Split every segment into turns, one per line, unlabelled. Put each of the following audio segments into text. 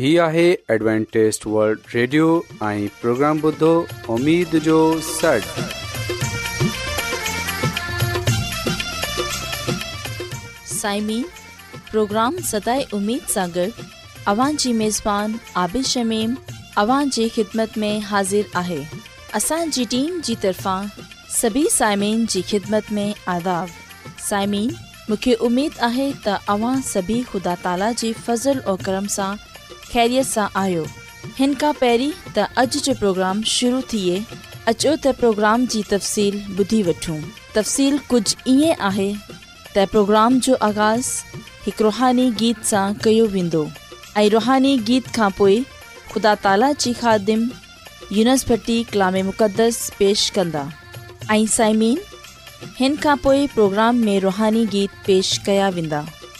هي آهي Adventist world radio ۽ programme بدھو
اميد جو سڙ سائمين پروگرام ستاي اميد ساغر اوان جي ميزبان عابد شميم اوان جي خدمت ۾ حاضر آهي اسان جي ٽيم جي طرفان سڀي سائمين جي خدمت ۾ آداب سائمين مونکي اميد آهي ته اوان سڀي خدا تالا جي فضل ۽ کرم سان ख़ैरियत सां आहियो हिन खां पहिरीं त अॼु जो प्रोग्राम शुरू थिए अचो त प्रोग्राम जी तफ़सील ॿुधी वठूं तफ़सील कुझु ईअं जो आगाज़ हिकु रुहानी गीत सां कयो वेंदो रुहानी गीत खां पोइ ख़ुदा ताला जी ख़ादम यूनसभर्टी कलाम मुक़दस पेश कंदा प्रोग्राम में रुहानी गीत पेश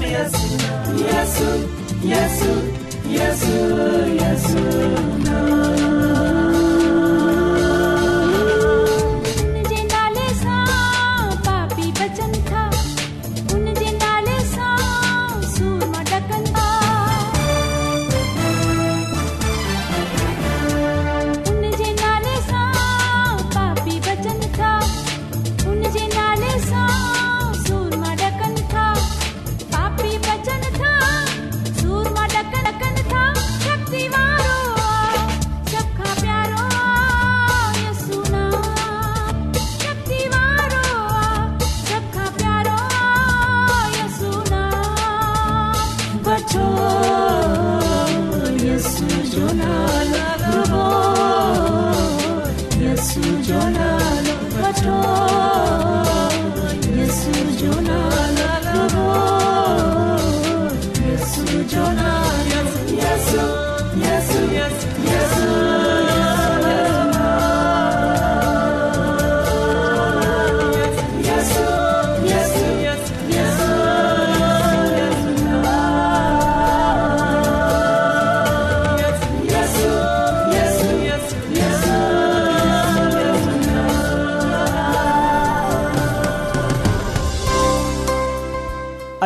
Yes, Yesu Yesu Yesu Yesu Yesu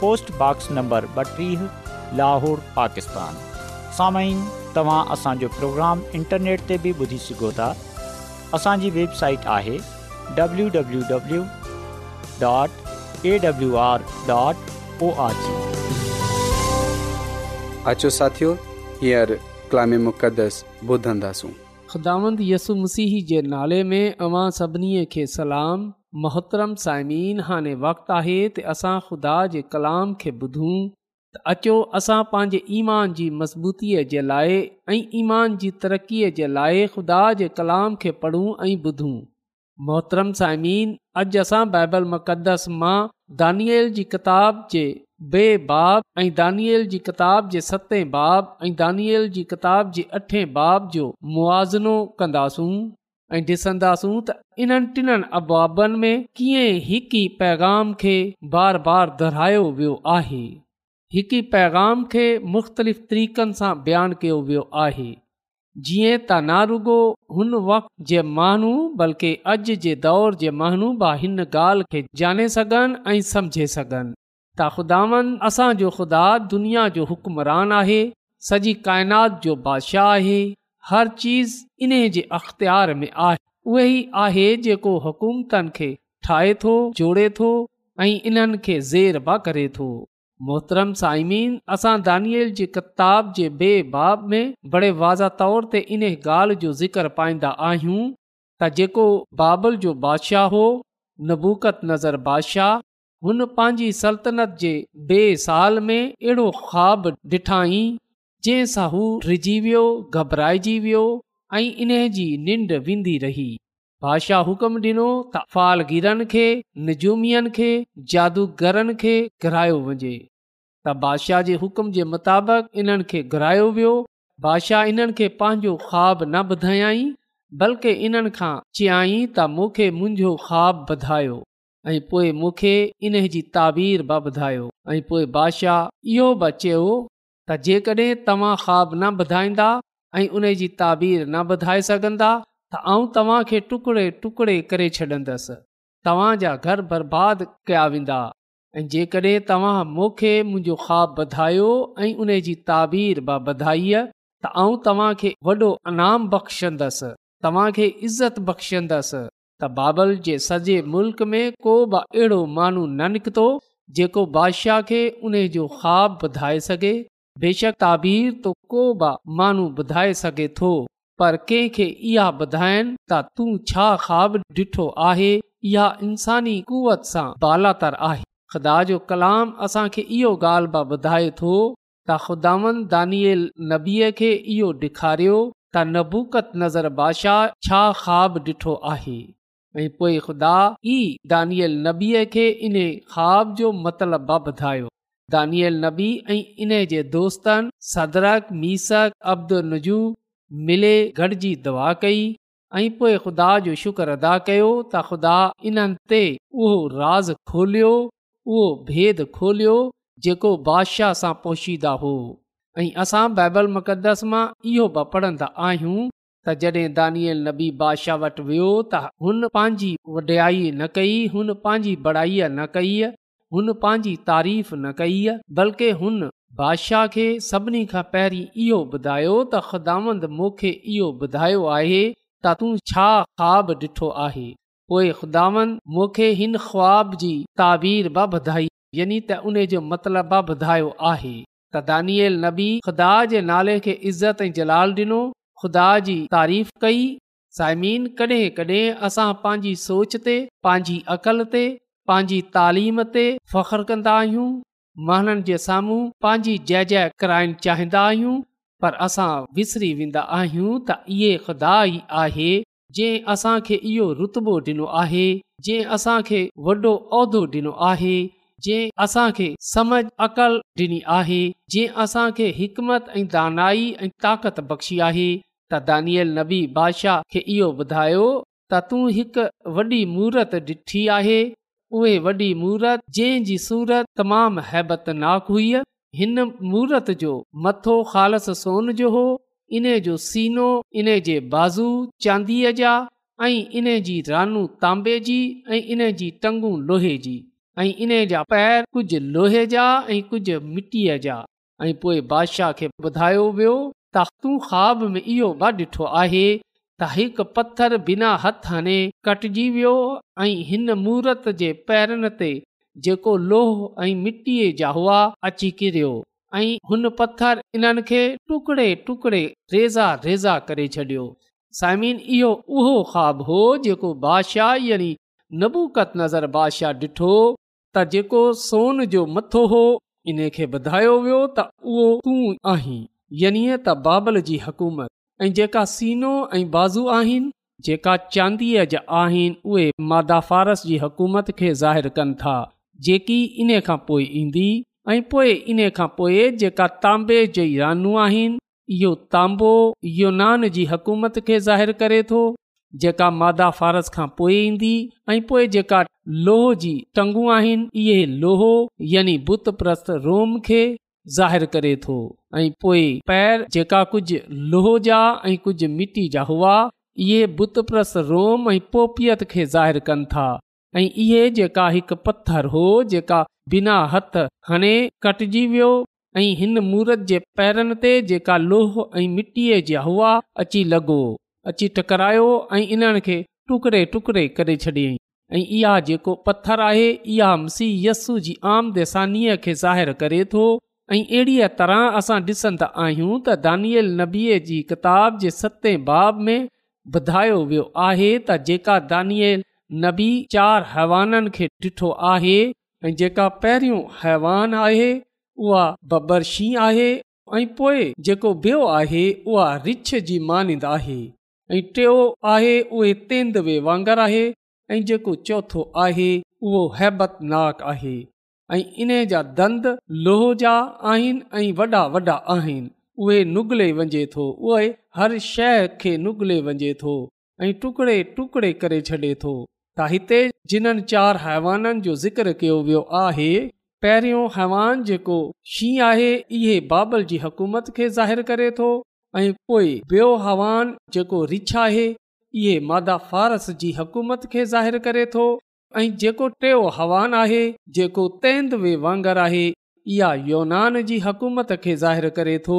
postbox number ॿटीह लाहौर पाकिस्तान तव्हां असांजो प्रोग्राम इंटरनेट ते बि ॿुधी सघो था असांजी वेबसाइट आहे
डब्लू
डब्लू डॉट मसीह जे नाले में सलाम मोहतरम साइमीन हाणे वक़्तु आहे त असां ख़ुदा जे कलाम खे ॿुधूं त अचो असां पंहिंजे ईमान जी मज़बूतीअ जे लाइ ऐं ईमान जी तरक़ीअ जे लाइ ख़ुदा जे कलाम खे पढ़ूं ऐं ॿुधूं मोहतरम साइमन अॼु असां बाइबल मुक़दस मां दानियल जी किताब जे बे बाब ऐं दानियल जी किताब जे सते बाब ऐं दानियल जी किताब जे अठे बाब जो मुआज़िनो कंदासूं ऐं ॾिसंदासूं त इन्हनि टिननि अबवाबनि में कीअं हिकु ई पैगाम खे बार बार दुहिरायो वियो आहे हिकु ई पैगाम खे मुख़्तलिफ़ तरीक़नि सां बयानु कयो वियो आहे जीअं त ना रुगो हुन वक़्तु जे माण्हू बल्कि अॼु जे दौर जे माण्हू बि हिन ॻाल्हि खे ॼाणे सघनि ऐं समुझे सघनि त असांजो ख़ुदा दुनिया जो हुकमरान आहे सॼी काइनात जो बादशाह आहे हर चीज़ इन्हे अख़्तियार में आहे उहो ई आहे जेको हुकूमतनि खे ठाहे थो जोड़े थो ऐं इन्हनि खे ज़ेर बा करे थो मोहतरम साइमीन असां दानियल जी किताब जे बेबाब में बड़े वाज़ा तौर ते इन ॻाल्हि जो ज़िक्र पाईंदा आहियूं त जेको बाबल जो बादशाह हो नबूकत नज़र बादशाह हुन पंहिंजी सल्तनत जे बे साल में अहिड़ो ख़्वाब डि॒ठाईं जंहिंसां हू रिजी वियो घबराएजी वियो ऐं इन जी निंड वेंदी रही बादशाह हुकुम ॾिनो त फालगिरनि खे निजूमियनि खे जादूगरनि खे घुरायो वञे त बादशाह जे हुकुम जे मुताबिक़ इन्हनि खे घुरायो वियो बादशाह इन्हनि खे पंहिंजो ख़्वा न ॿधायई बल्कि इन्हनि खां चयाई त मूंखे मुंहिंजो ख़्वाबु ॿधायो ऐं पोइ मूंखे इन जी ताबीर बि ऐं पोइ बादशाह इहो बि त जेकॾहिं तव्हां ख़्वाबु न ॿधाईंदा ऐं उन जी ताबीर न ॿधाए सघंदा त आउं तव्हांखे टुकड़े टुकड़े करे छॾंदसि तव्हांजा घर बर्बाद कया वेंदा ऐं जेकॾहिं तव्हां मूंखे मुंहिंजो ख़्वाबु ॿधायो ऐं उन जी ताबीर बि ॿधाईअ त आउं तव्हांखे वॾो इनाम बख़्शंदसि तव्हांखे इज़त बख़्शंदसि त बाबल जे सॼे मुल्क में को बि अहिड़ो माण्हू न निकितो जेको बादशाह खे उन जो ख़्वाबु ॿधाए सघे बेशक ताबीर तो को बि माण्हू ॿुधाए सघे थो पर कंहिंखे इहा ॿुधाइनि त तूं छा ख़्वाब ॾिठो आहे इहा इंसानी कुवत सां बालातर आहे ख़ुदा जो कलाम असांखे इहो ॻाल्हि बि ॿुधाए थो त ख़ुदान दानियल नबीअ खे इहो ॾेखारियो त नबूकत नज़र बादशाह छा ख़्वाब ॾिठो आहे ऐं ख़ुदा ई दानियल नबीअ खे इन ख़्वाब जो मतिलबु बि ॿुधायो दानियल नबी ऐं इन जे दोस्तनि सदरक मीसक अब्दुल नजू मिले गॾिजी दवा कई ऐं पोइ ख़ुदा जो शुक्र अदा कयो त ख़ुदा इन्हनि ते उहो राज़ खोलियो उहो भेद खोलियो जेको बादशाह सां पोशीदा हो ऐं असां बाइबल मुक़द्दस मां इहो बि पढ़ंदा आहियूं त जॾहिं दानियल नबी बादशाह वटि वियो त हुन पंहिंजी वॾियाईअ न कई हुन पंहिंजी बड़ाईअ न कई हुन पंहिंजी तारीफ़ न कई आहे बल्कि हुन बादशाह खे सभिनी खां पहिरीं इहो ॿुधायो त ख़ुदांद मूंखे इहो ॿुधायो आहे त तूं छा ख़्वाब ॾिठो आहे पोइ ख़ुदांद मूंखे हिन ख़्वाब जी ताबीर ॿ ॿधाई यानी त उन जो मतिलबु बि ॿुधायो आहे त दानियल नबी ख़ुदा जे नाले खे इज़त ऐं जलाल ॾिनो ख़ुदा जी तारीफ़ कई साइमीन कॾहिं कॾहिं असां पंहिंजी सोच ते पंहिंजी अक़ल ते पंहिंजी तालीम ते फ़ख्रु कंदा आहियूं माण्हुनि जे साम्हूं पंहिंजी जय जय कराइणु चाहींदा आहियूं पर असां विसरी वेंदा आहियूं त इहा ख़ुदा ई आहे जे असांखे इहो रुतबो ॾिनो आहे जे असांखे वॾो उहिदो ॾिनो आहे जे असांखे समझ अक़लु ॾिनी आहे जे असांखे हिकमत ऐं दानाई ऐं ताक़त बख़्शी आहे त दानियल नबी बादशाह खे इहो ॿुधायो त तूं हिकु वॾी मूर्त ॾिठी आहे उहे वॾी मूरत जंहिं जी सूरत तमामु हैबतनाक हुई हिन मूर्त जो मथो खालस सोन जो हो इन जो सीनो इन जे बाज़ू चांदीअ जा ऐं इन जी रानू तांबे जी ऐं इन जी टंगू लोहे जी ऐं इन जा पैर कुझु लोहे जा ऐं कुझु मिटीअ जा ऐं पोइ बादशाह खे ॿुधायो वियो तूं ख़्वाब में इहो व ॾिठो आहे त हिकु पत्थर बिना हथ अने कटिजी वियो ऐं हिन मूर्त जे पैर ते जेको ऐं मिटीअ जा हुआ किरियो ऐं हुन पत्थर इन्हनि खे टुकड़े रेज़ा रेज़ा करे छॾियो साइम इहो उहो ख़्वाब हो जेको बादशाह यानी नबूकत नज़र बादशाह ॾिठो त जेको सोन जो मथो हो इन खे ॿुधायो वियो त उहो तूं आहीं यानी त बाबल जी हुकूमत ऐं जेका सीनो ऐं बाज़ू आहिनि जेका चांदीअ जा आहिनि उहे मादा फारस जी हुकूमत खे ज़ाहिरु कनि था जेकी इन खां पोइ ईंदी ऐं पोइ इन खां पोइ जेका तांबे जी रानू आहिनि इहो तांबो यूनान जी हुकूमत खे ज़ाहिरु करे थो जेका मादा फ़ारस खां पोइ ईंदी ऐं पोइ जेका लोहो जी टंगू आहिनि इहे लोहो यानी बुत प्रस्त रोम खे करे थो ऐं पोइ पैर जेका कुझु लोह जा ऐं कुझु मिटी जा हुआ इहे पोपियत खे जाहिर कनि था ऐं इहे जेका हिकु पत्थर हो जेका बिना हथ हणे कटिजी वियो ऐं हिन मूरत जे पैरनि ते जेका लोह ऐं मिटीअ जा हुआ अची लॻो अची टकरायो ऐं इन खे टुकड़े टुकड़े करे छॾियईं ऐं इहा जेको पत्थर आहे इहा मसीह जी आम खे ज़ाहिरु करे थो ऐं अहिड़ीअ तरह असां ॾिसंदा आहियूं त दानिअल नबीअ जी किताब जे सतें बाब में ॿुधायो वियो आहे त जेका दानियल नबी चार हवाननि खे ॾिठो आहे ऐं जेका पहिरियों हवान आहे उहा बबर शींह आहे ऐं पोइ जेको ॿियो आहे उहा रिछ जी मानिंद आहे ऐं टियों आहे उहे तेंदवे वांगरु आहे ऐं जेको चोथो आहे उहो हैबतनाक आहे ऐं इन जा दंद लोह जा आहिनि ऐं वॾा वॾा आहिनि उहे नुगले वञे थो उहे हर शइ खे नुगले वञे थो ऐं टुकड़े टुकड़े करे छ्ॾे थो त हिते जिन्हनि चारि हवाननि जो ज़िक्र कयो वियो आहे पहिरियों हैवान जेको शींहं आहे इहे बाबल जी हुकूमत खे ज़ाहिरु करे थो ऐं पोइ ॿियो हवानु जेको रिछ आहे इहे मादा फ़ारस जी हुकूमत खे ज़ाहिरु करे थो ऐं जेको टियों हवानु आहे जेको तेंद वे वांगुरु आहे इहा योनान जी हुकूमत खे ज़ाहिरु करे थो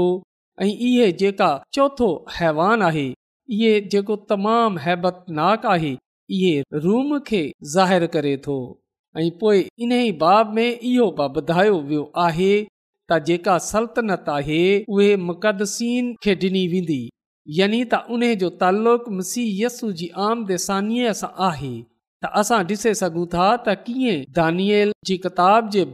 ऐं इहा जेका चोथों हैवान आहे इहे जेको तमामु हैबतनाक आहे इहे रूम खे ज़ाहिरु करे थो ऐं पोइ इन ई बाब में इहो ॿुधायो वियो आहे त जेका सल्तनत आहे उहे मुक़दसीन खे ॾिनी वेंदी यानि त उन जो तालुक़ु मसीयसू जी आमदेसानीअ सां आहे त असां ॾिसे सघूं था त कीअं दानिए जी किताब जे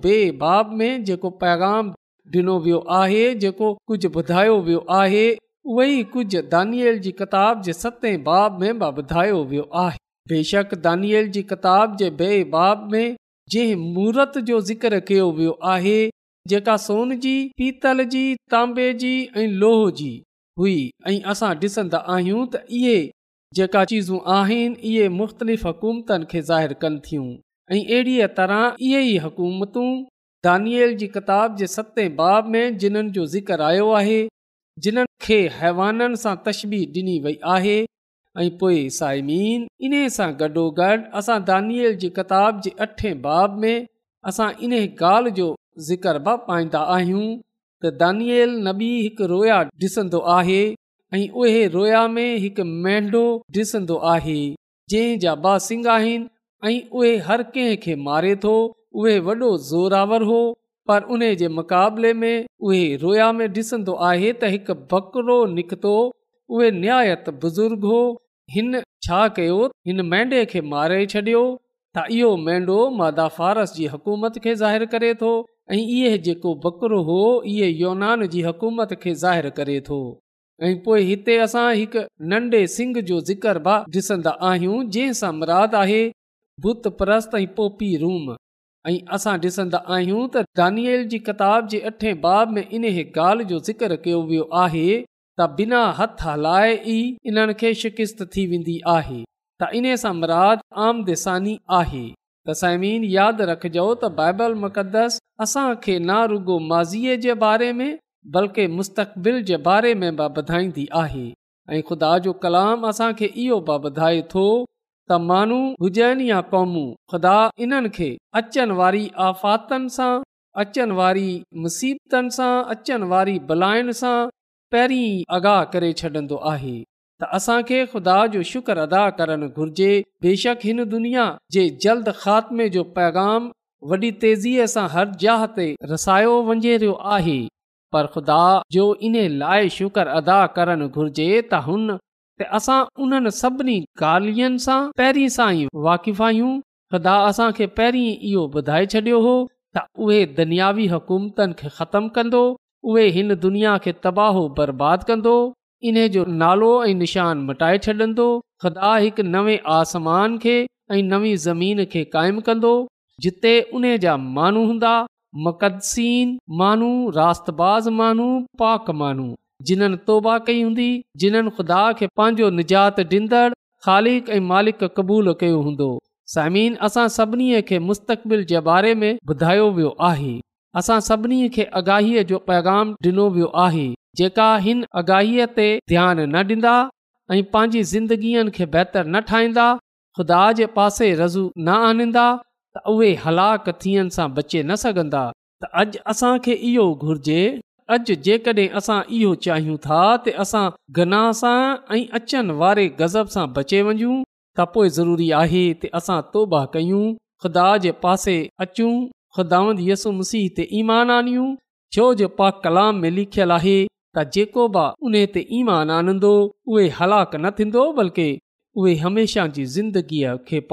बाब में जेको पैगाम ॾिनो वियो आहे जेको कुझु ॿुधायो वियो आहे उहो ई कुझु दानिअल जी किताब जे सते बाब में बि ॿुधायो वियो आहे बेशक दानियल जी किताब जे बाब में जंहिं मूर्त जो ज़िक्र कयो वियो आहे जेका सोन जी पीतल जी तांबे जी ऐं लोहो जी हुई ऐं असां ॾिसंदा आहियूं त इहे जेका चीज़ूं आहिनि इहे मुख़्तलिफ़ हुकूमतनि खे ज़ाहिरु कनि थियूं ऐं अहिड़ीअ तरह इहे ई हुकूमतूं दानियल जी किताब जे सते बाब में जिन्हनि जो ज़िक्र आयो आहे जिन्हनि खे हैवाननि सां तशबी ॾिनी वई आहे ऐं पोइ साइमीन इन्हे सां गॾोगॾु असां जी किताब जे अठे बाब में असां इन ॻाल्हि जो ज़िक्र बि पाईंदा आहियूं त नबी हिकु रोया ॾिसंदो आहे ऐं उहे रोया में हिकु मेंढो ॾिसंदो आहे जंहिं जा सिंग आहिनि ऐं उहे हर कंहिं खे मारे थो उहे वॾो ज़ोरावर हो पर उन जे मुक़ाबले में उहे रोया में ॾिसंदो आहे त हिकु बकरो निकितो उहे निहायत बुज़ुर्ग हो हिन छा कयो हिन खे मारे छॾियो त इहो मादा फारस जी हुकूमत खे ज़ाहिरु करे थो ऐं इहो जेको बकरो हो इहो योनान जी हुकूमत खे ज़ाहिरु करे थो ऐं पोइ हिते असां हिकु नंढे सिंघ जो ज़िकर ब ॾिसंदा आहियूं जंहिं सां मराद आहे बुत परस्त ऐं पोपी रूम ऐं असां ॾिसंदा आहियूं त दानियल जी किताब जे अठे बाब में इन ॻाल्हि जो ज़िक्र कयो वियो आहे त बिना हथ हलाए ई इन्हनि खे शिकिस्त थी वेंदी आहे त इन सां मराद आम देसानी आहे त साइमीन यादि रखिजो त बाइबल मुक़दस असांखे ना रुगो माज़ीअ जे बारे में बल्कि मुस्तक़बिल जे बारे में बि ॿुधाईंदी आहे ऐं ख़ुदा जो कलाम असांखे इहो बि ॿुधाए थो त माण्हू हुजनि या क़ौमूं ख़ुदा इन्हनि खे अचनि वारी आफ़ातनि सां अचनि वारी मुसीबतनि सां अचनि वारी भलायुनि सां पहिरीं आगाह करे छॾंदो आहे त असांखे ख़ुदा जो शुक्र अदा करणु घुर्जे बेशक हिन दुनिया जे जल्द ख़ात्मे जो पैगाम वॾी तेज़ीअ सां हर जहा ते रसायो वञे रहियो आहे पर ख़ुदा जो इन लाइ शुक्र अदा करण घुर्जे त हुन ते असां उन्हनि सभिनी ॻाल्हियुनि सां पहिरीं सां ई वाक़िफ़ु आहियूं ख़ुदा असांखे पहिरीं इहो ॿुधाए छॾियो हो त उहे दुनियावी हुकूमतनि खे ख़तमु कंदो उहे हिन दुनिया खे तबाहो बर्बाद कंदो इन्हे जो नालो ऐं निशान मटाए छॾंदो ख़ुदा हिकु नवे आसमान खे ऐं ज़मीन खे क़ाइमु कंदो जिते उन जा माण्हू हूंदा मुक़दसीन मानू रास्ताज़ मानू पाक मानू जिन्हनि तौबा कई हूंदी जिन्हनि ख़ुदा खे पंहिंजो निजात ॾींदड़ ख़ालिक ऐं मालिक क़बूलु कयो हूंदो समीन असां सभिनी खे मुस्तक़बिल जे बारे में ॿुधायो वियो आहे असां सभिनी खे आगाहीअ जो पैगाम डि॒नो वियो आहे जेका हिन आगाहीअ ते ध्यानु न ॾींदा ऐं पंहिंजी ज़िंदगीअ खे बहितर न ठाहींदा खुदा जे पासे रज़ू न आणींदा त उहेलाकु थियनि सां बचे न सघंदा त अॼु असांखे इहो घुर्जे अॼु जेकॾहिं असां इहो चाहियूं था त असां गनाह सां ऐं अचनि वारे गज़ब सां बचे वञूं त पोइ ज़रूरी आहे त असां तोबा कयूं खुदा जे पासे अचूं खुदाउनि यसु मसीह ते ईमान आनियूं छो जो पा कलाम में लिखियलु आहे त जेको बि उन ते ईमान आनंदो उहे हलाकु न थींदो बल्कि उहे हमेशह जी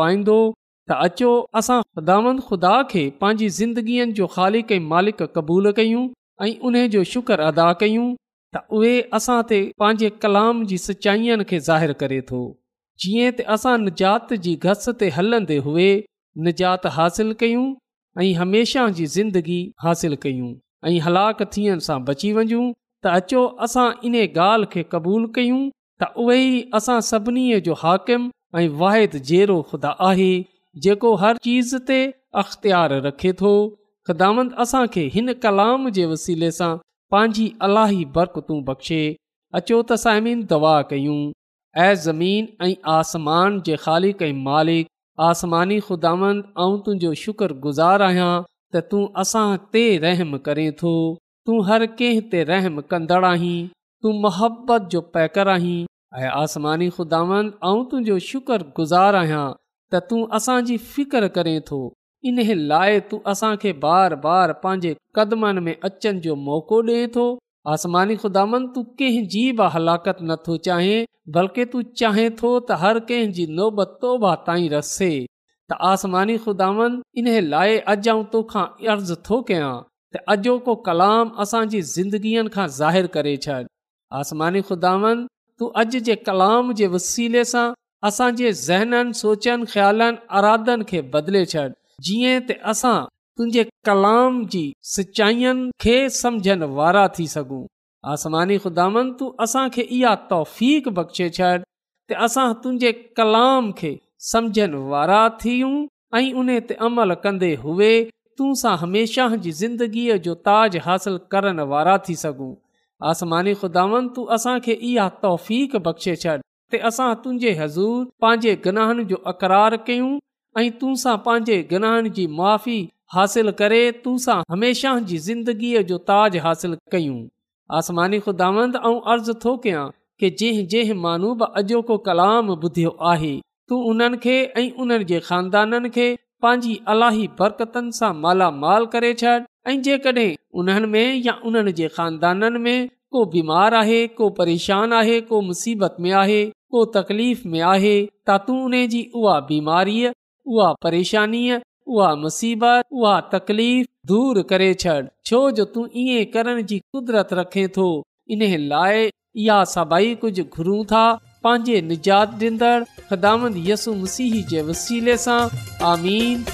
त अचो असां दामद ख़ुदा खे पंहिंजी ज़िंदगीअ जो ख़ालिक कंहिं मालिक क़बूलु कयूं ऐं उन जो शुक्र अदा कयूं त उहे असां ते पंहिंजे कलाम जी सचाईअनि खे ज़ाहिरु करे थो जीअं त असां निजात जी घस ते हलंदे हुए निजात हासिल कयूं ऐं हमेशह जी ज़िंदगी हासिल कयूं ऐं हलाकु थियण सां बची वञूं त अचो असां इन ॻाल्हि खे क़बूलु कयूं त उहे ई असां सभिनी जो हाकिम ऐं वाहिद जहिड़ो ख़ुदा आहे जेको हर चीज़ ते अख़्तियार रखे ख़िदामंद कलाम ख़िदामंदे सां पंहिंजी अलाही बरक़तूं बख़्शे अचो तवा कयूं ऐं आसमान जे मालिक आसमानी ख़ुदांदुंहिंजो शुकुर गुज़ार आहियां त तूं असां ते रहम करें थो तूं हर कंहिं ते रहम कंदड़ आहीं तू मोहबत जो पैकर आहीं ऐं आसमानी ख़ुदांद तुंहिंजो शुक्र गुज़ार आहियां त तूं असांजी फिकर करें थो इन्हे लाइ तूं असांखे बार बार पंहिंजे कदमनि में अचनि जो मौक़ो ॾिएं थो आसमानी ख़ुदानि तूं कंहिंजी बि हलाकत नथो चाहे बल्कि तूं चाहे थो त हर कंहिंजी नोबत तोबा ताईं रसे त आसमानी ख़ुदानि इन लाइ अॼु आउं तोखां अर्ज़ु थो कयां त अॼोको कलाम असांजी ज़िंदगीअ खां ज़ाहिर करे छॾ आसमानी ख़ुदानि तूं अॼु जे कलाम जे वसीले सां असांजे ज़हननि सोचनि ख़्यालनि अरादनि खे बदिले छॾ जीअं त असां तुंहिंजे कलाम जी सचाईअनि खे समुझनि वारा थी सघूं आसमानी ख़ुदांत असांखे इहा तौफ़ीक़ बख़्शे छॾ ते असां तुंहिंजे कलाम खे समुझनि वारा थियूं ऐं उन ते अमल कंदे हुए तूं सां हमेशह जी ज़िंदगीअ जो ताज हासिल करण वारा थी सघूं आसमानी खुदावंतू असांखे इहा तौफ़ीक़ बख़्शे छॾि असां तुंहिंजे हज़ूर पंहिंजे गनाहनि जो ऐं तूं सां पंहिंजे गनाहनि जी मुफ़ी हासिल करे तूं सां हमेशह जी ज़िंदगीअ जो ताज हासिल कयूं आसमानी ऐं अर्ज़ु थो कयां कि जंहिं जंहिं मानू बि अॼोको कलाम ॿुधियो आहे तूं उन्हनि खे ऐं उन्हनि जे ख़ानदाननि खे पंहिंजी अलाही बरकतनि सां मालामाल करे छॾ ऐं जेकॾहिं उन्हनि में या उन्हनि जे ख़ानदाननि में को बीमार आहे को परेशान आहे को मुसीबत में आहे को तकलीफ़ में आहे तूं उन जी उहा बीमारीअ उहा परेशानीअ उहा उहा तकलीफ़ दूर करे छॾ छो जो तूं ईअं करण जी कुदरत रखे थो इन लाइ इहा सभई कुझु घुरूं था पंहिंजे निजात ॾींदड़ यसु मसीह जे वसीले सां आमीन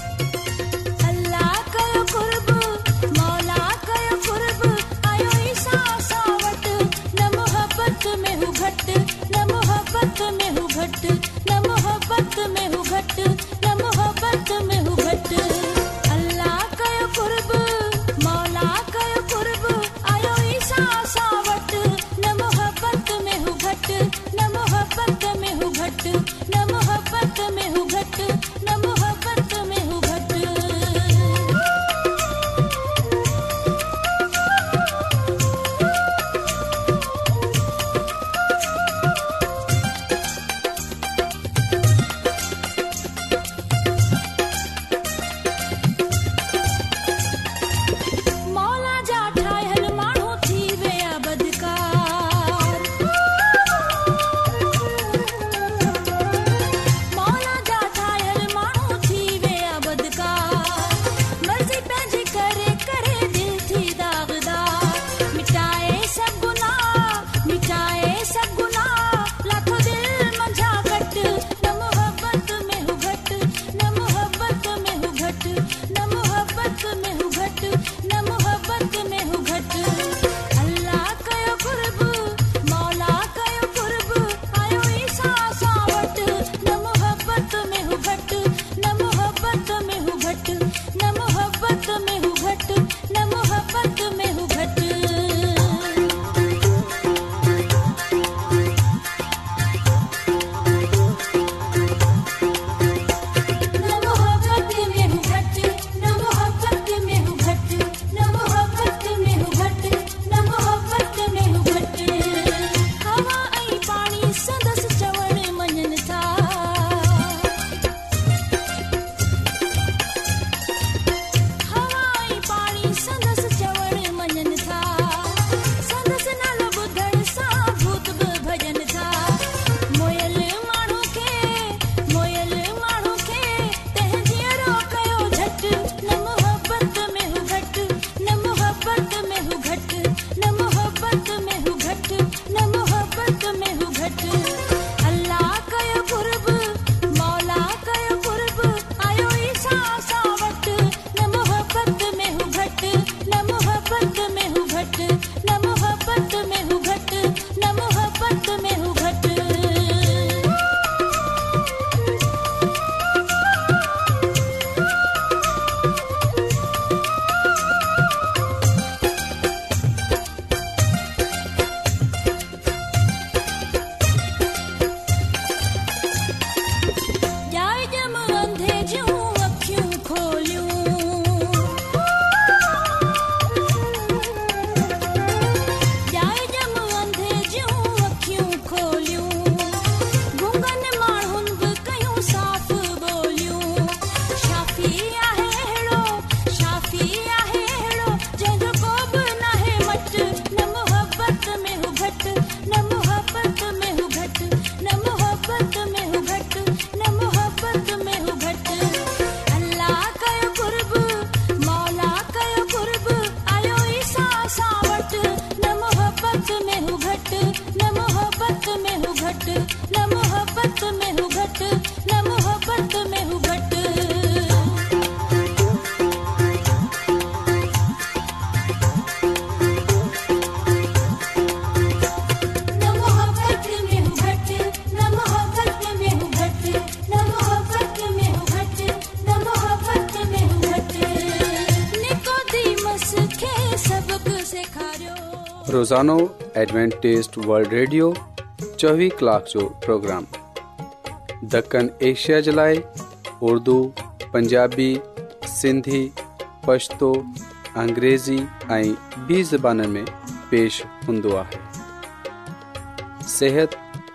انو ایڈوانٹسٹ ورلڈ ریڈیو 24 کلاک جو پروگرام دکن ایشیا جلائے اردو پنجابی سندھی پشتو انګریزی ائی بی زبانن میں پیش ہندوا ہے۔ صحت،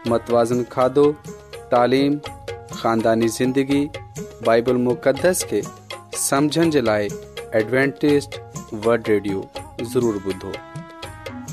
متوازن کھادو، تعلیم، خاندانی زندگی، بائبل مقدس کے سمجھن جلائے ایڈوانٹسٹ ورلڈ ریڈیو ضرور بدھو۔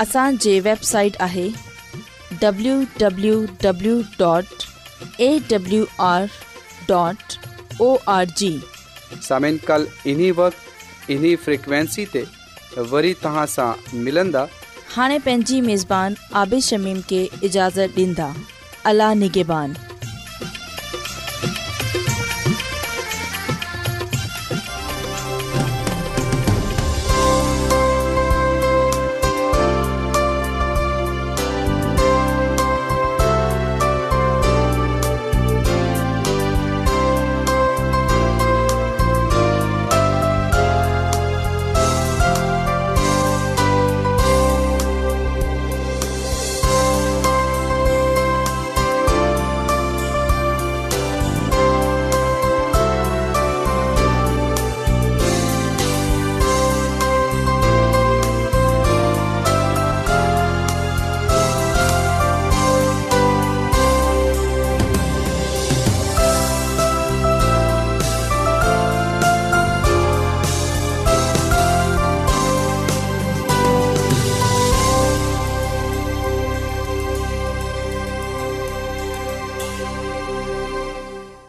असांजे वेबसाइट आहे
वरी
पंहिंजी عابد आबिशमीम खे اجازت ॾींदा अलाह نگہبان